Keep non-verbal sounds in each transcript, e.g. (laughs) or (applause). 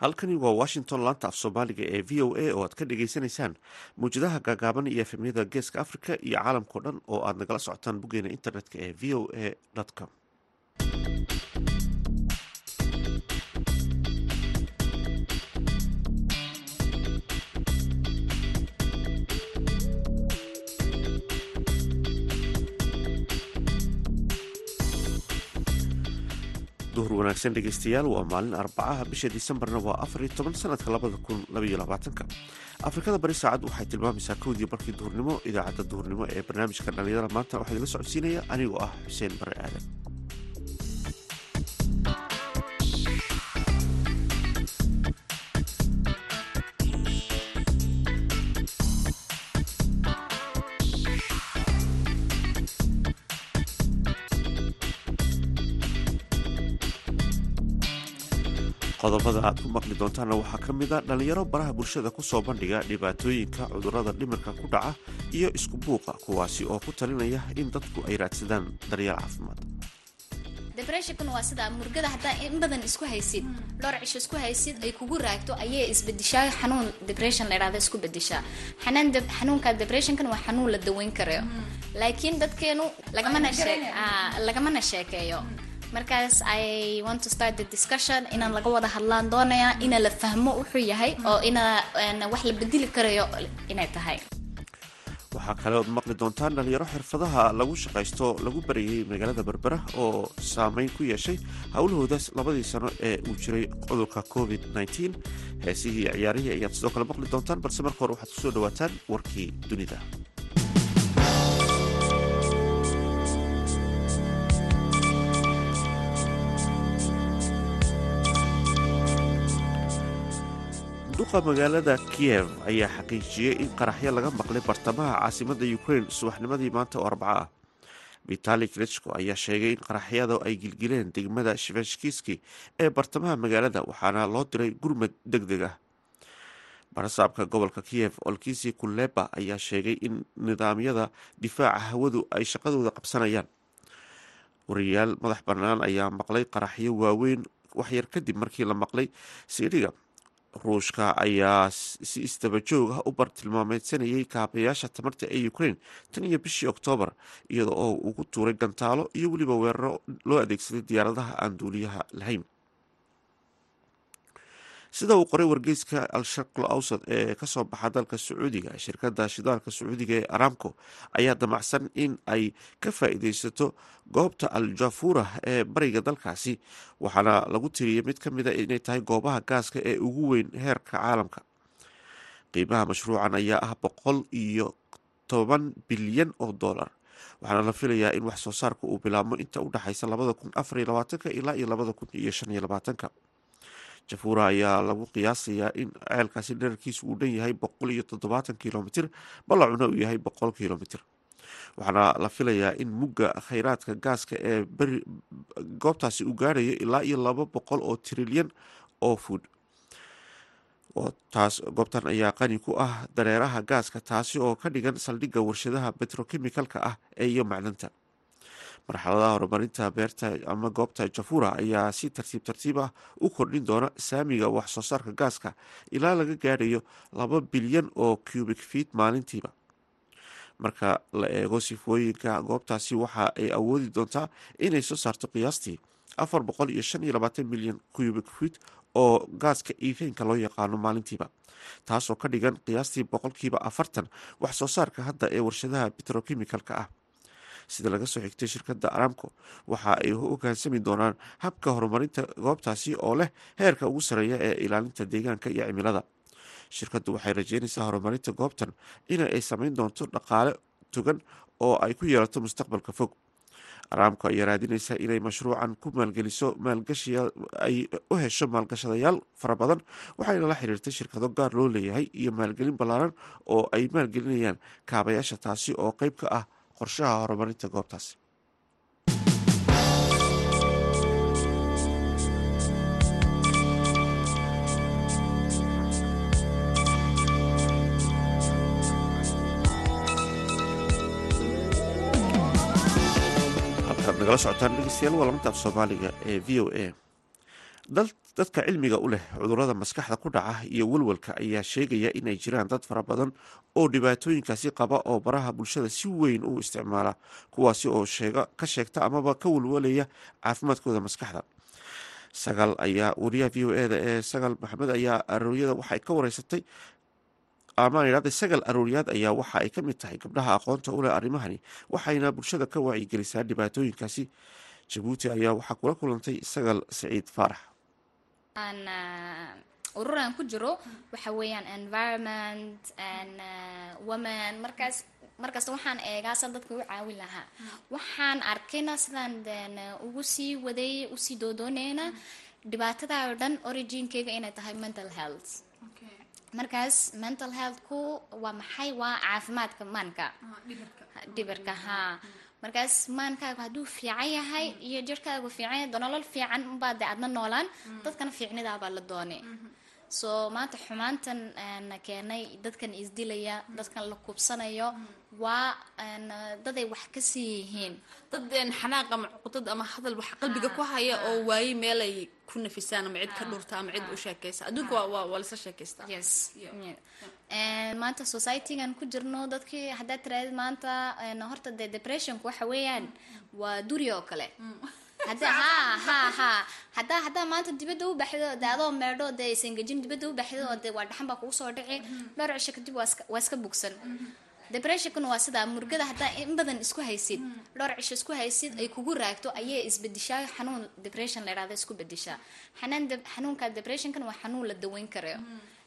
halkani waa washington laanta af soomaaliga ee v o a oo aad ka dhagaysanaysaan mawjadaha gaagaaban iyo efemyada geeska africa iyo caalamkao dhan oo aad nagala socotaan boggeena internetka ee v o a com duhur wanaagsan dhegeystayaal waa maalin arbacaha bisha disembarna waa afar iyo toban sanadka labada kun labaiyo labaatanka. Afrikada bari saacad waxay tilmaamaysaa kowdii barkii duhurnimo idaacadda duhurnimo ee barnaamijka dhalinyarada maanta waxaa idila socodsiinaya anigoo ah xuseen bare aadan qodobada aad ku maqli doontaanna waxaa ka mid a dhallinyaro baraha bulshada ku soo bandhiga dhibaatooyinka cudurrada dhimirka ku dhaca iyo isku buuqa kuwaasi oo ku talinaya in dadku ay raadsadaan daryeel caafimaad. Debreshonkan waa sidaa murgada haddaa in badan isku haysid dhowr cisho isku haysid ay kugu raagto ayay isbedishaa xanuun depression la idhahda isku bedishaa. Xanaan xanuunka depressionkan waa xanuun la daweyn karayo laakiin dadkeenu lagamana shee lagamana sheekeeyo markaas i want to start the discussion. Inaan laga wada hadlaan doonaya ina la fahmo wuxuu yahay oo ina wax la bedeli karayo inay tahay. Waxaa kale ood maqli doontaan dhalinyaro xirfadaha lagu shaqaysto lagu barayay magaalada berbera oo saameyn ku yeeshay howlahoodaas labadii sano ee uu jiray cudurka covid nteen heesihii ciyaarihii ayaad sidoo kale maqli doontaan balse marka hore waxaad ku soo dhawaataan warkii dunida duqa magaalada kiyev ayaa xaqiijiyey in qaraxyo laga maqlay bartamaha caasimada ukraine subaxnimadii maanta oo arbaco ah vitali klitschko ayaa sheegay in qaraxyada ay gilgileen degmada shiveshkiski ee bartamaha magaalada waxaana loo diray gurmad deg deg ah. Barasaabka gobolka kiyev olkisi kuleba ayaa sheegay in nidaamyada difaaca hawadu ay shaqadooda qabsanayaan. Wariyaal madax bannaan ayaa maqlay qaraxyo waaweyn waxyar kadib markii la maqlay siidhiga ruushka ayaa si isdaba joog ah u bartilmaameedsanayay kaabayaasha tamarta ee ukraine tan iyo bishii oktoobar iyada oo uu ku tuuray gantaalo iyo weliba weeraro loo adeegsaday diyaaradaha aan duuliyaha lahayn sida uu qoray wargeyska al-sharqul awsad ee ka soo baxa dalka sacuudiga shirkada shidaalka sacuudiga ee aramco ayaa damacsan in ay ka faa-iideysato goobta al jafura ee bariga dalkaasi waxaana lagu tiriyay mid ka mida inay tahay goobaha gaaska ee ugu weyn heerka caalamka. Qiimaha mashruucan ayaa ah boqol iyo toban bilyan oo dollar waxaana la filayaa in wax soo saarka uu bilaabmo inta u dhexaysa labada kun afariyo labaatanka ilaa iyo labada kun iyo shan iyo labaatanka jafura ayaa lagu qiyaasayaa in ceelkaasi dherarkiisu uu dhan yahay boqol iyo toddobaatan kilomitr ballacuna uu yahay boqol kilomitr waxaana la filayaa in mugga kheyraadka gaaska ee goobtaasi uu gaarayo ilaa iyo laba boqol oo trilyan oo food taas goobtan ayaa qani ku ah dareeraha gaaska taasi oo ka dhigan saldhigga warshadaha betrochemicalka ah ee iyo macdanta marxaladaha horumarinta beerta ama goobta jafura ayaa si tartiib tartiib ah u kordhin doona saamiga wax soo saarka gaaska ilaa laga gaadhayo laba bilyan oo cubic feet maalintiiba. Marka la eego sifooyinka goobtaasi waxa ay awoodi doontaa inay soo saarto qiyaastii afar boqol iyo shan iyo labaatan milyan cubic feet oo gaaska iifeenka loo yaqaano maalintiiba taasoo ka dhigan qiyaastii boqolkiiba afartan wax soo saarka hadda ee warshadaha betrochemicalka ah sida laga soo xigtay shirkadda aramco. Waxa ay u hogaansami doonaan habka horumarinta goobtaasi oo leh heerka ugu sareeya ee ilaalinta deegaanka iyo cimilada. Shirkaddu waxay rajeynaysaa horumarinta goobtan in ay sameyn doonto dhaqaale togan oo ay ku yeelato mustaqbalka fog. Aramco ayaa raadinaysa inay mashruucan ku maalgeliso maalgashiya u hesho maalgashadayaal fara badan waxayna la xiriirtay shirkado gaar loo leeyahay iyo maalgelin ballaaran oo ay maalgelinayaan kaabayaasha taasi oo qeyb ka ah qorshaha horumarinta goobtaasi halkaad nagala socotaan dhegeystayaal waa lamantaaf soomaaliga ee v o a dadka cilmiga u leh cudurrada maskaxda ku dhaca iyo walwalka ayaa sheegaya inay jiraan dad fara badan oo dhibaatooyinkaasi qaba oo baraha bulshada si weyn u isticmaala kuwaasi oo ka sheegta amaba ka walwalaya caafimaadkooda maskaxda. Sagal ayaa wariyaha v o eda ee sagal maxamed ayaa arooryada waxay ka wareysatay amaan idhahda sagal arooryaad ayaa waxa ay ka mid tahay gabdhaha aqoonta u leh arrimahani waxayna bulshada ka wacyigelisaa dhibaatooyinkaasi. Jabuuti ayaa waxaa kula kulantay sagal saciid faarax ururan ku jiro waxa weeyaan environment woman markaas markasta waxaan eegaa san dadka u caawin lahaa. Waxaan arkayna sidaan ugu sii waday u sii doodooneyna dhibaatada oo dhan originkeyga inay tahay mental health. Markaas mental healthku waa maxay? Waa caafimaadka maanka. Dhibirka haa markaas maankaagu hadduu fiican yahay iyo jirhkaagu fiican yahay nolol fiican unbaa dee adna noolaan. Dadkana fiicnidaabaa la doonay so maanta xumaantan keenay dadkan isdilaya dadkan la kubsanayo waa daday wax ka sii yihiin. Dad xanaaq ama cuqdad ama hadal wax qalbiga ku haya oo waaye meel ay ku nafisaan ama cid ka dhurta ama cid u waa lasla sheekaystaa yes. maanta societygan ku jirno dadkii haddaad tiraadid maanta horta dee depressionku waxa weeyaan waa duri oo kale. (laughs) Hada ha ha ha. Haddaa maanta dibadda u baxdo de adoo meedho dee isengejin dibadda u baxdo oo dee waa dhaxan baa kugu soo dhici dhowr cisho kadib waa iska waa iska bugsan depressionkuna waa sidaa murgada haddaa in badan isku haysid. Dhowr cisho isku haysid ay kugu raagto ayay isbedishaa xanuun depression la idhahda isku bedishaa xanaan xanuunka depressionkan waa xanuun la daweyn karayo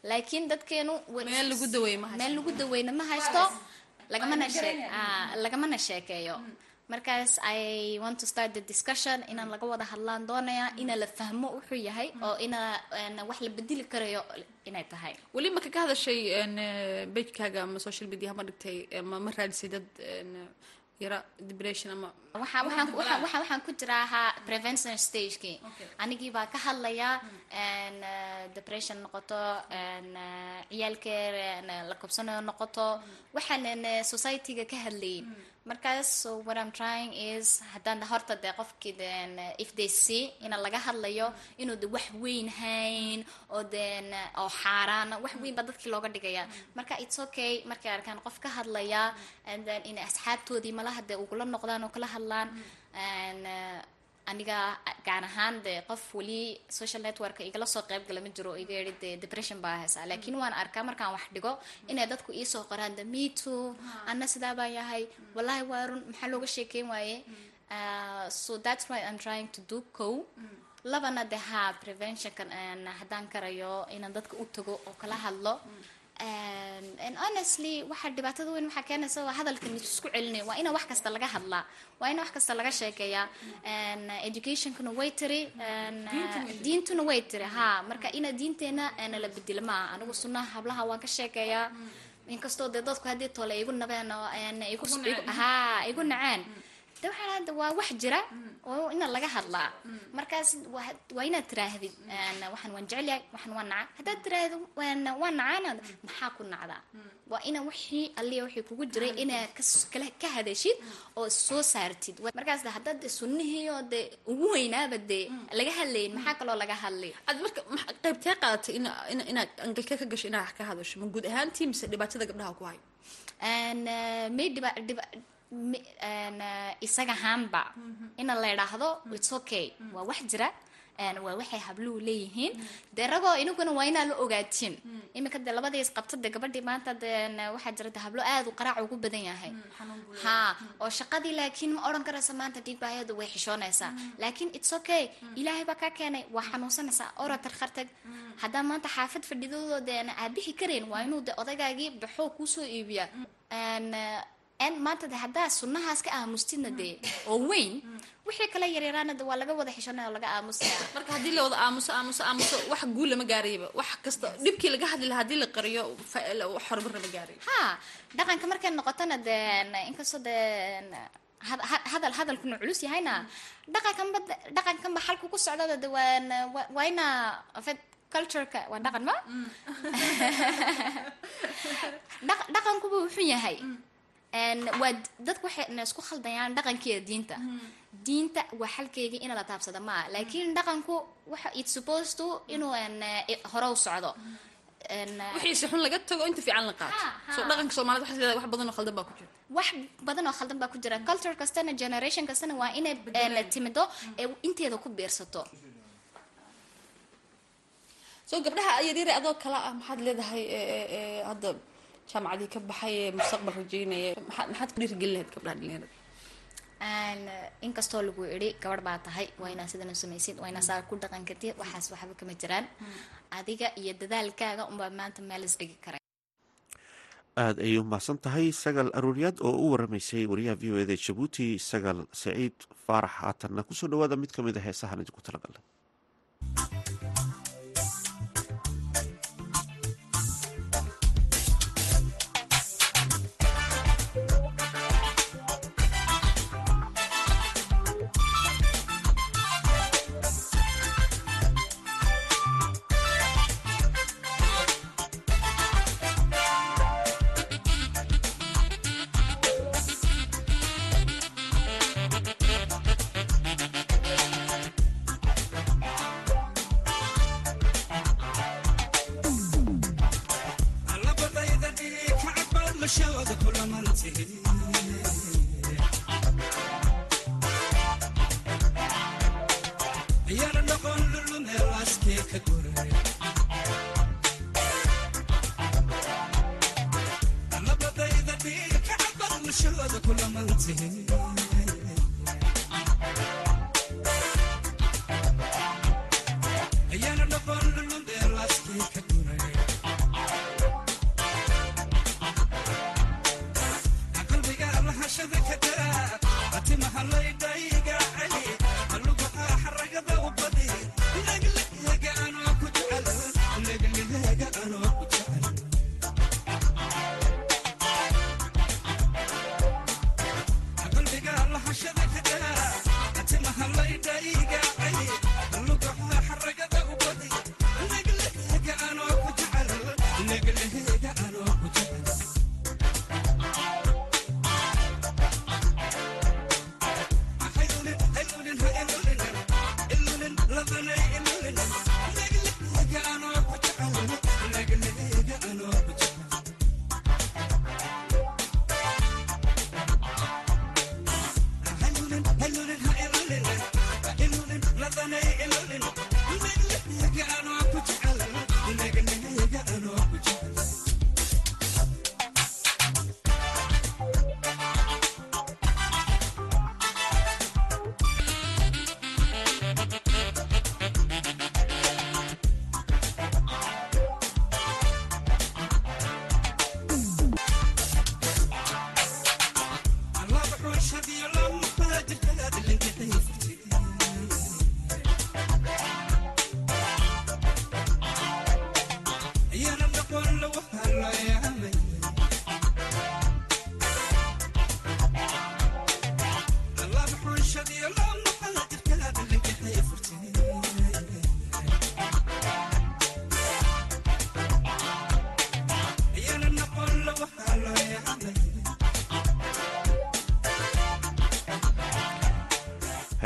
laakiin dadkeenu meel lagu daweyna ma haysto. lagamana shee lagamana sheekeeyo markaas i want to start the discussion inaan laga wada hadlaan doonaya ina la fahmo wuxuu yahay oo ina wax la bedeli karayo inay tahay. Weli maka ka hadashay bejkaaga ama social media ma dhigtay ma ma raadisay dad yara depression ama waxa waxaan ku jiraa ahaa prevention stagekii anigii baa ka hadlaya depression noqoto ciyaalkeer la qabsanayo noqoto. Waxaan societyga ka hadlayin markaas so what i'm trying is haddaan horta dee qofkii den if they see ina laga hadlayo inuu de wax weyn hayn oo den oo xaaraana wax weyn baa dadkii looga dhigaya. Marka it's okay markay arkaan qof ka hadlaya and then in asxaabtoodii malaha dee ugula noqdaan oo kala hadlaan aniga gaan ahaan dee qof weli social network igala soo qayb gala ma jiro iga yidhi dee depression baa haysaa. Laakiin waan arkaa markaan wax dhigo inay dadku iisoo qoraan the me too anna sidaa baa yahay wallahi waa run maxaa looga sheekeyn waaye? So that's why i'm trying to do co labana de ha preventionkan haddaan karayo inaan dadka u tago oo kala hadlo. And honestly waxa dhibaatada weyn waxaa keenaysa waa hadalkan isku celinaya waa ina wax kasta laga hadlaa waa ina wax kasta laga sheekeeyaa. Educationkuna way tiri diintuna way tiri. ha marka ina diinteena la bedelo maaha anigu sunnaha hablaha waan ka sheekeeyaa. Inkastoo dee dadku haddii tole igu nabeen oo ha igu naceen de waxaa waa wax jira oo ina laga hadlaa. Markaas waa inaad tiraahdid waxaan waan jecelyahay waxaan waan naca haddaad tiraahdo waan nacaana maxaa ku nacdaa? Waa ina wixii alliya wixii kugu jiray inaa kala ka hadashid oo soo saartid. Markaas haddaad de sunnihii oo de ugu weynaaba dee laga hadlayin maxaa kaloo laga hadlay? Aad marka qaybtee qaadatay ina ina inaad angalkee ka gasho inaad wax ka hadasho? Ma guud ahaantii mise dhibaatada gabdhaha ku dhiba isaga haanba ina la idhaahdo its okay. Waa wax jira waa waxay habluhu leeyihiin. Dee ragoo inaguna waa inaa la ogaatiin iminka dee labadiis qabta gabadhii maanta dee waxaa jira de hablo aada u qaraac ugu badan yahay. Ha oo shaqadii laakiin ma odhan karaysa maanta dhiigbaayadu way xishoonaysaa. Laakiin its okay. Ilaahay baa kaa keenay waa xanuunsanaysaa. Ora tarkhartag. Haddaa maanta xaafad fadhidoodo dee aabixi karayn waa inuu de odaygaagii baxoo kuusoo iibiya maanta de haddaa sunnahaas ka aamustidna dee oo weyn wixii kale yaryaraana waa laga wada xishanaya oo laga aamusaya marka haddii la wada aamuso aamuso aamuso wax guul lama gaarayaba. Wax kasta dhibkii laga hadli lahaa haddii la qariyo horumar lama gaarayo ha dhaqanka markay noqotona dee inkastoo dee hadal hadalkuna culus yahayna dhaqankanba dhaqankanba xalku ku socdada de waa waa ina fed cultureka waa dhaqan ma (laughs) dhaqankuba wuxuu yahay? Een, waa dadku waxay na isku khaldayaan dhaqankiiyo diinta. Diinta waa xalkeygii in la taabsada ma aha laakiin dhaqanku it supposed to inuu een, eh, hore u socdo. Een, eh, wixii si xun laga tago inta fiican la qaato. Soo dhaqanka soomaalida waxaa leedahay wax badan oo khaldan baa ku jirta wax badan oo khaldan baa ku jira. Culture kastana generation kastana waa inay timido ee inteeda ku biirsato soo gabdhaha yaryare adoo kale ah maxaad leedahay ee, ee, ee, hadda jaamacadii ka baxay ee mustaqbal rajeynaya maxaad ku dhiirigelin lahayd gabdhaha dhalinyarada? Inkastoo lagu idhi gabadh baa tahay waa inaa sidan u samaysid waa inaa saa ku dhaqan kartid waxaas waxba kama jiraan. Adiga iyo dadaalkaaga unbaa maanta meel isdhigi kara aada ayay u mahadsan tahay sagal arooryaad oo u waramaysay wariyaha v o eda jabuuti sagal saciid faarax haatanna ku soo dhawaada mid ka mid a heesahan idinku talagalnay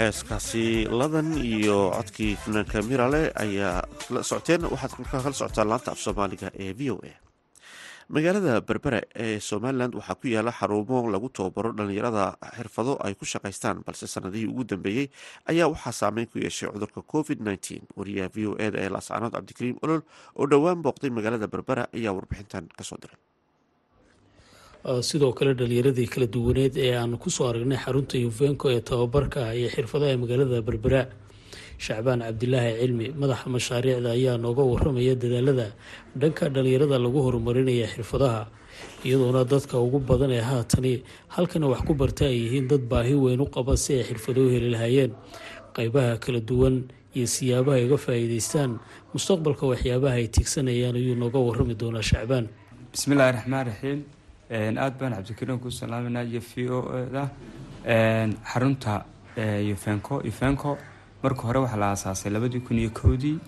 heeskaasi ladan iyo codkii fanaanka mirale ayaa la socoteen. Waxaad kala socotaan laanta af soomaaliga ee v o a. Magaalada berbera ee somalilan waxaa ku yaalla xarumo lagu tababaro dhalinyarada xirfado ay ku shaqaystaan balse sanadihii ugu dambeeyey ayaa waxaa saameyn ku yeeshay cudurka covid nteen wariyaha v o eda ee laascanood cabdikariim olol oo dhowaan booqday magaalada berbera ayaa warbixintan ka soo diray sidoo kale dhalinyaradii kala duwaneed ee aan ku soo aragnay xarunta yufenko ee tababarka iyo xirfadaha magaalada berbera shacbaan cabdilaahi cilmi madaxa mashaariicda ayaa nooga waramaya dadaalada dhanka dhalinyarada lagu horumarinaya xirfadaha iyadoona dadka ugu badan ee haatani halkana wax ku barta ay yihiin dad baahi weyn u qaba si ay xirfado u heli lahayeen qeybaha kala duwan iyo siyaabaha ay uga faa-iideystaan mustaqbalka waxyaabaha ay tiigsanayaan ayuu nooga warami doonaa shacbaan. Bismillahi raxmaan raxiim aada baan cabdikariim ku salaaminaa iyo v o da xarunta ufenco ufenco marka hore waxaa la aasaasay labadii kun iyo kowdii.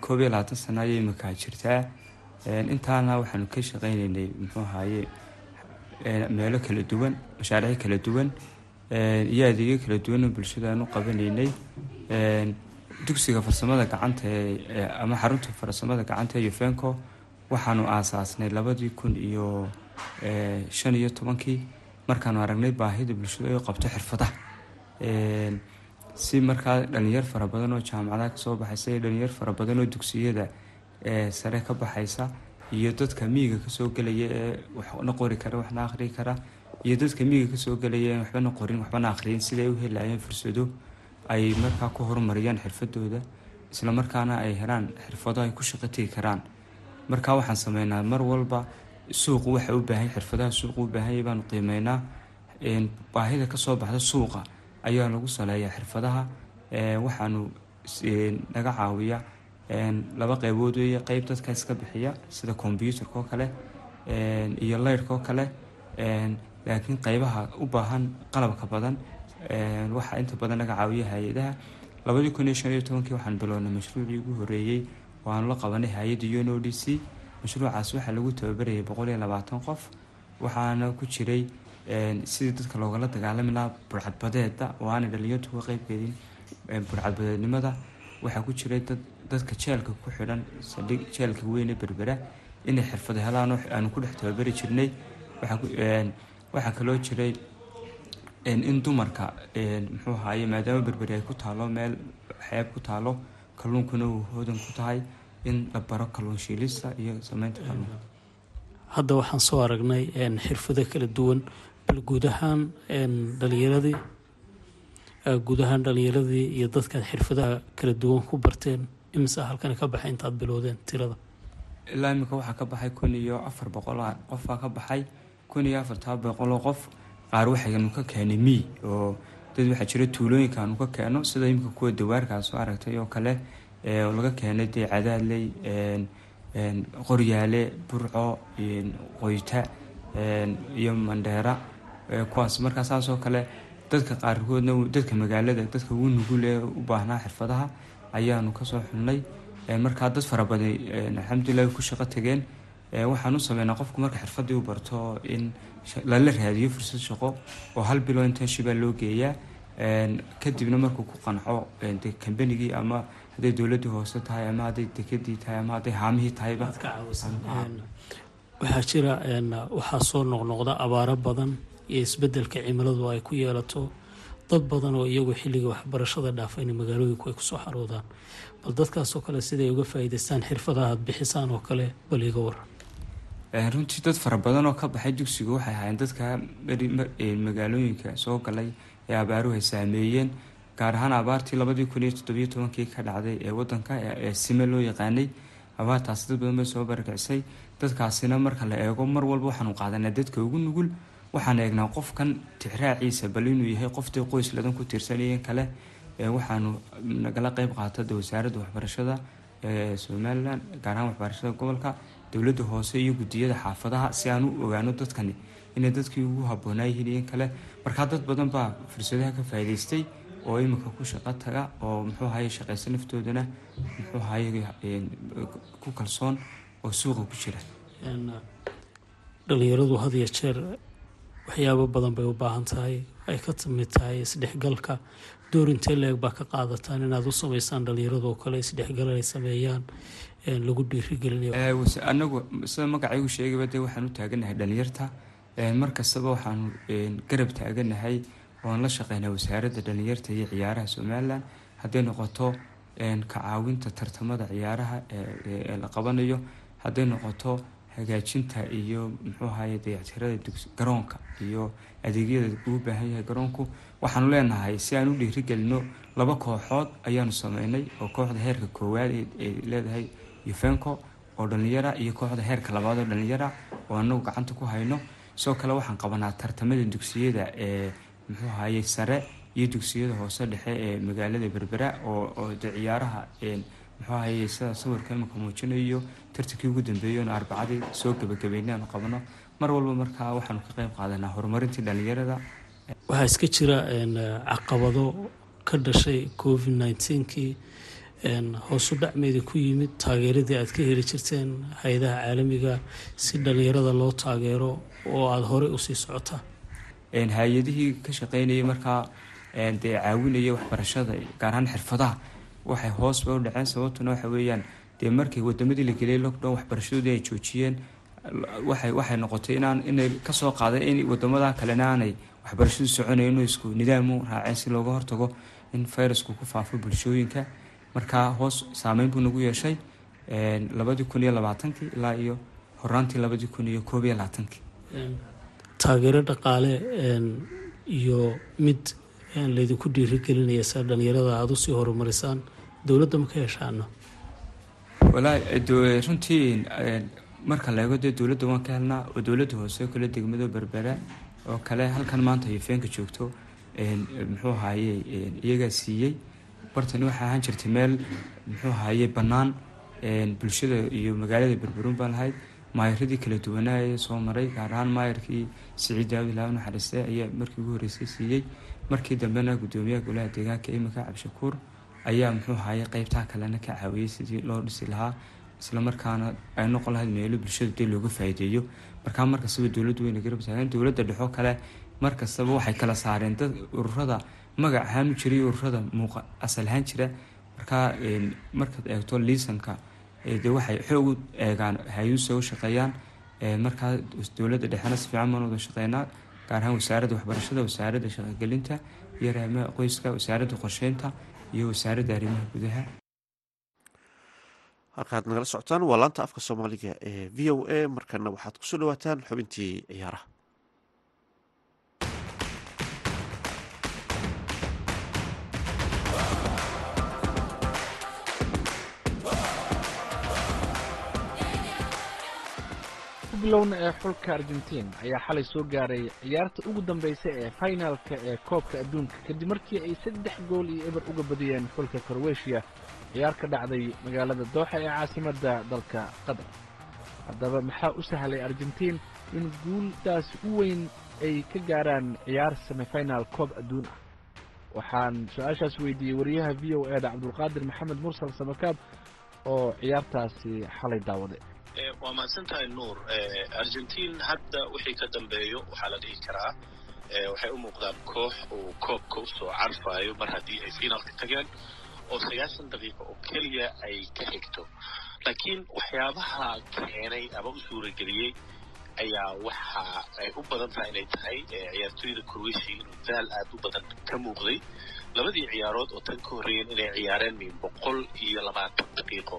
Koob iyo labaatan sana ayay iminkaa jirtaa intaana waxaanu ka shaqeyneynay muxuu ahaye meelo kala duwan mashaariic kala duwan. Iyo adeegyo kala duwan oo bulshada aan u qabanaynay dugsiga farsamada gacanta ama xarunta farsamada gacanta ee waxaanu aasaasnay labadii kun iyo shan iyo tobankii markaanu aragnay baahida bulshada ay qabto xirfadaha. Si markaa dhalinyar fara badan oo jaamacadaha ka soo baxaysa iyo dhalinyar fara badan oo dugsiyada sare ka baxaysa iyo dadka miyiga ka soo gelaya ee waxna qori kara waxna aqhrii kara iyo dadka miyiga ka soo gelaya waxbana qorin waxbana aqhriyin siday u helayeen fursado ay markaa ku horumariyaan xirfadooda isla markaana ay helaan xirfado ay ku shaqo karaan. Markaa waxaan sameynaa mar walba suuqu waxa u baahan xirfadaha suuqu u baahanya baanu qiimeynaa. Baahida ka soo baxda suuqa ayaa lagu saleeyaa xirfadaha. Waxaanu naga caawiya laba qeybood weeye qeyb dadka iska bixiya sida combyuutarka oo kale iyo leyrhka oo kale. Laakiin qeybaha u baahan qalabka badan waxaa inta badan naga caawiya hay'adaha. Labadii kun iyo shan iyo tobankii waxaan bilownay mashruucii ugu horeeyey oo aanu la qabanay hay'adda un o d c mashruucaas waxaa lagu tababarayay boqol iyo labaatan qof. Waxaana ku jiray sidii dadka loogala dagaalami lahaa burcadbadeeda oo aanay dhalinyartu uga qeybgelin burcadbadeednimada. Waxaa ku jiray dad dadka jeelka ku xidhan saldhig jeelka weyne berbera inay xirfado helaan aanu ku dhex tababari jirnay. Waxaa kaloo jiray in dumarka muxuu ahaaye maadaama berberi ay ku taalo meel xeeb ku taalo kalluunkuna uu hoodan ku tahay in la baro kalluun shiilista iyo sameynta kalluunka hadda waxaan soo aragnay xirfado kala duwan bal guud ahaan dhalinyaradii guud ahaan dhalinyaradii iyo dadkaad xirfadaha kala duwan ku barteen imise halkani ka baxay intaad bilowdeen tirada? Ilaa iminka waxaa ka baxay kun iyo afar boqol qofbaa ka baxay kun iyo afartaa boqoloo qof. Qaar waxaynu ka keenay miy oo dad waxaa jira tuulooyinka aanu ka keeno sida iminka kuwa dawaarkaa soo aragtay oo kale oo laga keenay dee cadaadley qoryaale burco qoyta iyo mandheera kuwaas markaa saas oo kale dadka qaarkoodna dadka magaalada dadka ugu nugul ee u baahnaa xirfadaha ayaanu ka soo xulnay markaa dad fara badan alxamdulilah ku shaqo tageen. Waxaan u sameynaa qofku marka xirfadii u barto in lala raadiyo fursad shaqo oo hal bilo internshibaa loo geeyaa. Kadibna markuu ku qanco kambanigii ama hadday dowladii hoose tahay ama hadday dekadii tahay ama hadday haamihii tahayba waxaa jira waxaa soo noqnoqda abaaro badan iyo isbeddelka cimiladu ay ku yeelato dad badan oo iyagu xilliga waxbarashada dhaafayna magaalooyinku ay ku soo xaroodaan bal dadkaasoo kale siday uga xirfadaha aad bixisaan oo kale bal iga waran runtii dad fara badan oo ka baxay dugsiga waxay ahaayeen dadka magaalooyinka soo galay ee abaaruhu ay saameeyeen gaar ahaan abaartii labadii kun iyo toddobiyo tobankii ka dhacday ee wadanka ee sime loo yaqaanay abaartaasi dad badan bay soo barkicisay dadkaasina marka la eego mar walba waxaanu qaadanaa dadka ugu nugul waxaan eegnaa qofkan tixraaciisa bal inuu yahay qoftii qoys ladan ku tiirsanayeen kale waxaanu nagala qeyb qaata wasaaradda waxbarashada ee somalilan gaar ahaan waxbarashada gobolka dowladda hoose iyo gudiyada xaafadaha si aan u ogaano dadkani inay dadkii ugu habboonaa yihiin iyo kale. Markaa dad badan baa fursadaha ka faa'iidaystay oo iminka ku shaqo taga oo muxuu ahaye shaqaysa naftoodana muxuu ahaye ku kalsoon oo suuqa ku jira. Dhalinyaradu had iyo jeer waxyaabo badan bay u baahan tahay ay ka mid tahay isdhexgalka. Door intee leeg baa ka qaadataan inaad u sameysaan dhalinyarado kale isdhexgal ay sameeyaan lagu dhiirigelinayo. Anagu sida magacaygu sheegayba dee waxaan u taaganahay dhalinyarta mar kastaba waxaanu garab taaganahay oon la shaqeynaa wasaaradda dhalinyarta iyo ciyaaraha somalilan hadday noqoto ka caawinta tartamada ciyaaraha ee la qabanayo hadday noqoto hagaajinta iyo muxuu ahaye dayactirada garoonka iyo adeegyada ugu baahan yahay garoonku. Waxaanu leenahay si aan u dhiirigelino laba kooxood ayaanu sameynay oo kooxda heerka koowaad ay leedahay ufenco oo dhalinyara iyo kooxda heerka labaad oo dhalinyara oo anagu gacanta ku hayno. Sidoo kale waxaan qabanaa tartamada dugsiyada ee muxuu ahaye sare iyo dugsiyada hoose dhexe ee magaalada berbera oo de ciyaaraha muxuu ahaye sida sawirka imika muujinayo tartankii ugu dambeeyey oon arbacadii soo gebagabeynay aanu qabno. Mar walba markaa waxaanu ka qeyb qaadanaa horumarintii dhalinyarada waxaa iska jira caqabado ka dhashay covid nneteen-kii hoosu dhacmeeda ku yimid taageeradii aad ka heli jirteen hay'adaha caalamiga. Si dhalinyarada loo taageero oo aada horey u sii socotaa hay'adihii ka shaqeynayay markaa dee caawinaya waxbarashada gaar ahaan xirfadaha waxay hoos ba u dhaceen sababtuna waxa weeyaan dee markii wadamadii la geliyay lockdown waxbarashadoodii ay joojiyeen waxay waxay noqotay inaan inay ka soo qaaday in waddamada kalena waxbarashadu soconay inuu isku nidaamu raaceen si looga hortago in fayrasku ku faafo bulshooyinka. Markaa hoos saameyn buu nagu yeeshay labadii kun iyo labaatankii ilaa iyo horaantii labadii kun iyo koob iyo labaatankii taageero dhaqaale iyo mid laydinku dhiirigelinaya saa dhalinyarada aada u sii horumarisaan dowladda ma ka heshaano walaahi runtii marka la eego dee dowladda waan ka helnaa oo dowladda hoose kale degmado berbera oo kale halkan maanta yofeenka joogto muxuu ahaaye iyagaa siiyey. Bartani waxay ahaan jirtay meel muxuu ahaaye bannaan bulshada iyo magaalada berberuun baan lahayd maayaradii kala duwanaaye soo maray gaar ahaan maayarkii siciid daawud ilaa naxariiste ayaa markii ugu horreysay siiyey. Markii dambena guddoomiyaha golaha deegaanka imika cabdishakuur ayaa muxuu ahaaye qeybtaa kalena ka caawiyey sidii loo dhisi lahaa islamarkaana ay noqon lahayd meelo bulshada dee looga faa'iideeyo. Markaa markastaba dowladdu wayna garab taagan dowladda dhexo kale markastaba waxay kala saareen dad ururada magac ahaan jiray ururada muuqa asal ahaan jira. Markaa markaad eegto liisanka dee waxay xoog u eegaan hay'usa u shaqeeyaan. Markaa dowladda dhexena si fiican baan wada shaqeynaa gaar ahaan wasaaradda waxbarashada wasaaradda shaqogelinta iyo arrimaha qoyska wasaaradda qorsheynta iyo wasaaradda arrimaha gudaha. Halkaad nagala socotaan waa laanta afka soomaaliga ee v o a. Markana waxaad ku soo dhawaataan xubintii ciyaaraha bilowna ee xulka argentiin ayaa xalay soo gaaray ciyaarta ugu dambaysa ee finalka ee koobka adduunka. Kadib markii ay saddex gool iyo eber uga badiyeen xulka korweshiya ciyaar ka dhacday magaalada dooxa ee caasimadda dalka qatar. Haddaba maxaa u sahlay argentiin in guuldaas u weyn ay ka gaaraan ciyaar semifinaal koob adduun ah? Waxaan su'aashaas weydiiyey wariyaha v o eda cabdulqaadir maxamed mursal samakaab oo ciyaartaasi xalay daawaday waa mahadsan tahay nuur argentiin hadda wixii ka dambeeyo waxaa la dhihi karaa waxay u muuqdaan koox uu koobka u soo carfayo mar haddii ay finaalka tageen oo sagaashan daqiiqo oo keliya ay ka xigto. Laakiin waxyaabaha keenay ama u suurageliyey ayaa waxa ay u badan tahay inay tahay ciyaartooyda croatia inuu daal aad u badan ka muuqday. Labadii ciyaarood oo tan ka horreeyeen inay ciyaareen boqol iyo labaatan daqiiqo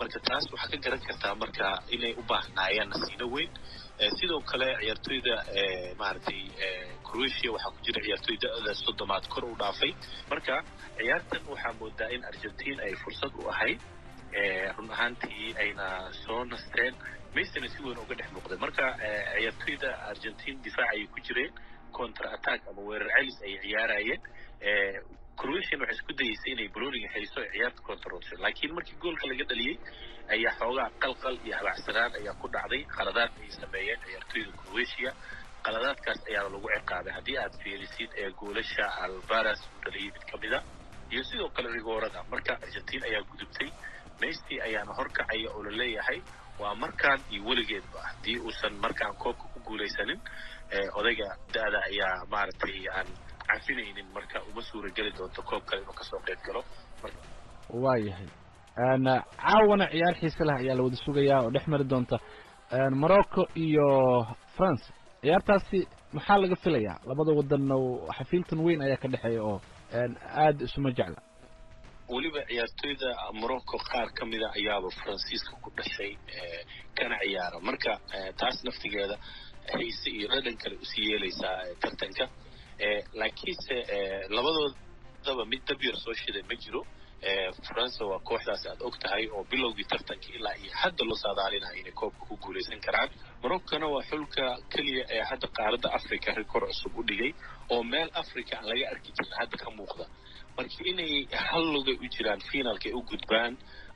marka taas waxaa ka garan kartaa marka inay u baahnaayeen nasiino weyn. Sidoo kale ciyaartooyda maaragtay croatia waxaa ku jira ciyaartooy da-da soddomaad kor u dhaafay. Marka ciyaartan waxaa moodaa in argentiin ay fursad u ahayd run ahaantii ayna soo nasteen maysana si weyn uga dhex muuqday marka ciyaartooyda argentiin difaac ayay ku jireen contra attack ama weerar celis ayay ciyaarayeen croatian waxay isku dayeysay inay boloniga hayso ee ciyaarta controlsho laakiin markii goolka laga dhaliyey ayaa xoogaa qalqal iyo habacsanaan ayaa ku dhacday qaladaad ay sameeyeen ciyaartooyda croatia. Qaladaadkaas ayaana lagu ciqaabay haddii aad fiirisid ee goolasha albaras uu dhaliyey mid ka mida iyo sidoo kale rigoorada marka argentiin ayaa gudubtay maysty ayaana horkacaya oo la leeyahay waa markaan iyo weligeedba. Haddii uusan markaan koobka ku guulaysanin odayga da-da ayaa maaragtay aan cafinaynin marka uma suura geli doonto koob kale inuu ka soo qeyb galo. Waa yahay caawana ciyaar xiise leh ayaa la wada sugayaa oo dhex mari doonta morocco iyo france. Ciyaartaasi maxaa laga filayaa? Labada wadanna xafiiltan weyn ayaa ka dhexeeya oo aada isuma jecla. Weliba ciyaartooyda morocco qaar ka mida ayaaba faransiiska ku dhashay kana ciyaara. Marka taas naftigeeda xiise iyo dhadhan kale u sii yeelaysaa tartanka laakiinse labadoodaba mid dabyar soo shiday ma jiro faransa waa kooxdaas aad og tahay oo bilowgii tartanka ilaa iyo hadda loo saadaalinayo inay koobka ku guulaysan karaan moroccona waa xulka keliya ee hadda qaaradda africa rikoor cusub u dhigay oo meel africa aan laga arki jirin hadda ka muuqda marka inay hal lugay u jiraan finaalka ay u gudbaan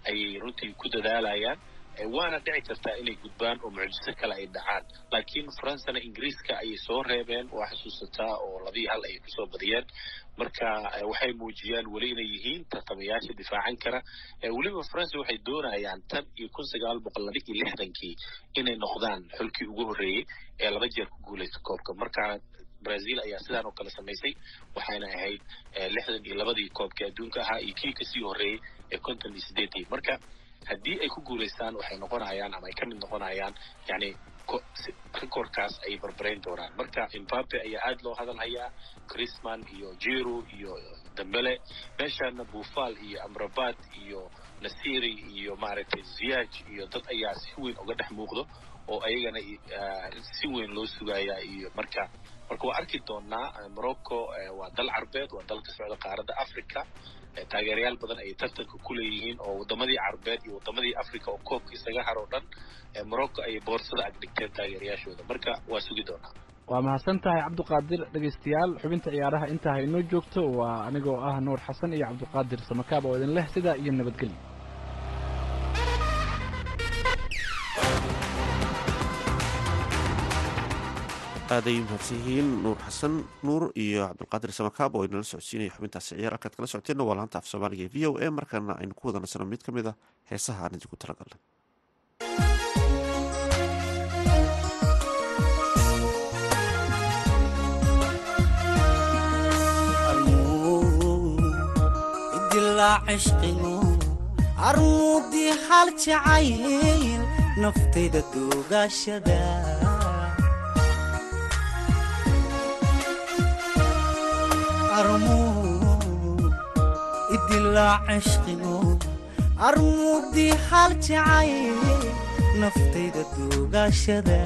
ayay runtii ku dadaalayaan waana dhici kartaa inay gudbaan oo mucjiso kale ay dhacaan laakiin faransana ingiriiska ayay soo reebeen waa xasuusataa oo labii hal ayay ku soo badiyeen marka waxay muujiyaan weli inay yihiin tartamayaasha difaacan kara weliba faransa waxay doonayaan tan iyo kun sagaal boqol laba iyo lixdankii inay noqdaan xulkii ugu horreeyey ee laba jeer ku guulaysta koobka marka brazil ayaa sidaan oo kale samaysay waxayna ahayd lixdan iyo labadii koobkii adduunka ahaa iyo kii ka sii horreeyey ee konton iyo sideedii marka haddii ay ku guulaystaan waxay noqonayaan ama ay ka mid noqonayaan yani recordkaas ay barbarayn doonaan. Marka imbabe ayaa aada loo hadal hayaa chrisman iyo jiro iyo dambele meeshana bufal iyo amrabat iyo nasiri iyo maaragtay ziyaj iyo dad ayaa si weyn uga dhex muuqdo oo ayagana si weyn loo sugayaa iyo marka marka waa arki doonaa morocco waa dal carbeed waa dal ka socda qaaradda africa taageerayaal badan ayay tartanka ku leeyihiin oo waddamadii carbeed iyo waddamadii africa oo koobka isaga har oo dhan morocco ayay boorsada ag dhigteen taageerayaashooda. Marka waa sugi doonaa. Waa mahadsan tahay cabdiqaadir dhegaystayaal xubinta ciyaaraha. Intaa ha inoo joogto waa anigoo ah nuur xasan iyo cabdiqaadir samakaab oo idin leh sidaa iyo nabadgelyo aad ay mahadsan yihiin nuur xasan nuur iyo cabdulqaadir samakaab oo inala socodsiinaya xubintaasi ciyaar halkaad kala socoteenna waa laanta af soomaaliga e v o a. Markaana aynu ku wada nasano mid ka mid a heesaha aan idinku talagalnay armuudii hal jacayl naftayda duugaashada armuugdii hal jacayl naftayda duugaashada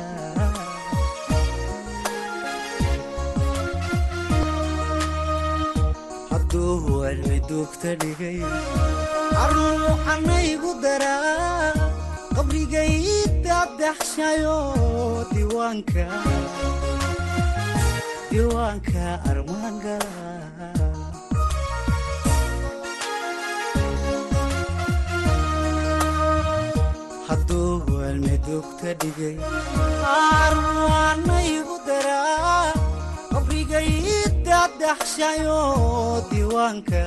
hadduu cilmi duugta dhigay arnuucanaygu daraa qabrigay daadaxshayo diiwaanka diiwaanka armaangala hadduu welmi dugta dhigay arwaanaygu daraa qabrigay daadaxshayo diiwaanka.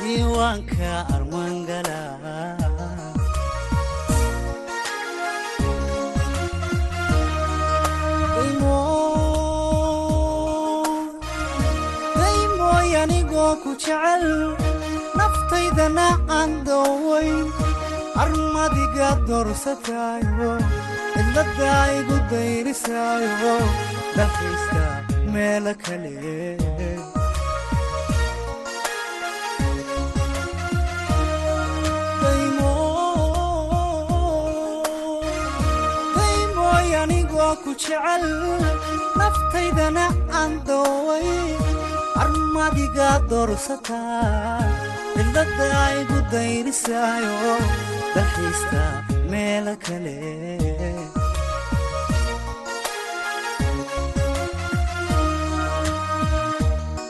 Diiwaanka armaangala jecel naftaydana aan doowayn armadiga doorsataayo cidladda igu dayrisaayo dhafaysta meelo kale. Anigoo ku jecel naftaydana aan dooway armadiga doorsataa cidladda igu dayrisaayo dalxiista meelo kale.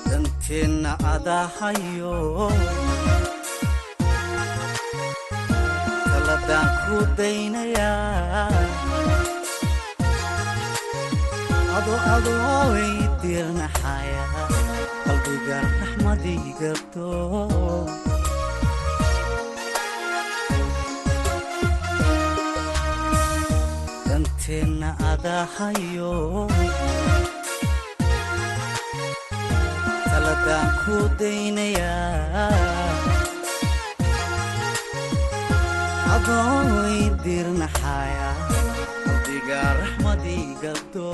Danteenna adahayo taladaan ku daynayaa ado adooway diirnaxaya qalbiga raxmadii gabto danteenna adahayo taladaan ku daynayaa qalbiga raxmadii gabto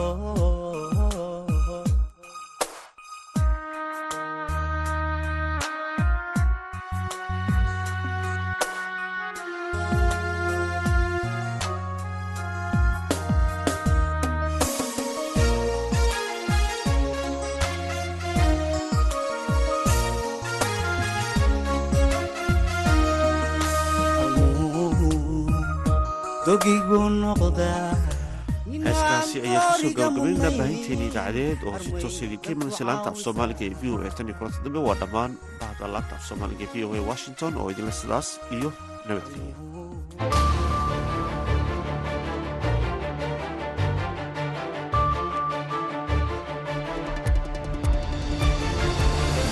heeskaasi ayaa ku soo gabagabaynaa baahinteeni idaacadeed oo si toosa idinka imanaysa laanta af soomaaliga ee v o e tan iyo kulanta dambe waa dhammaan bahda laanta af soomaaliga ee v o e washington oo idinle sidaas iyo nabadgelyo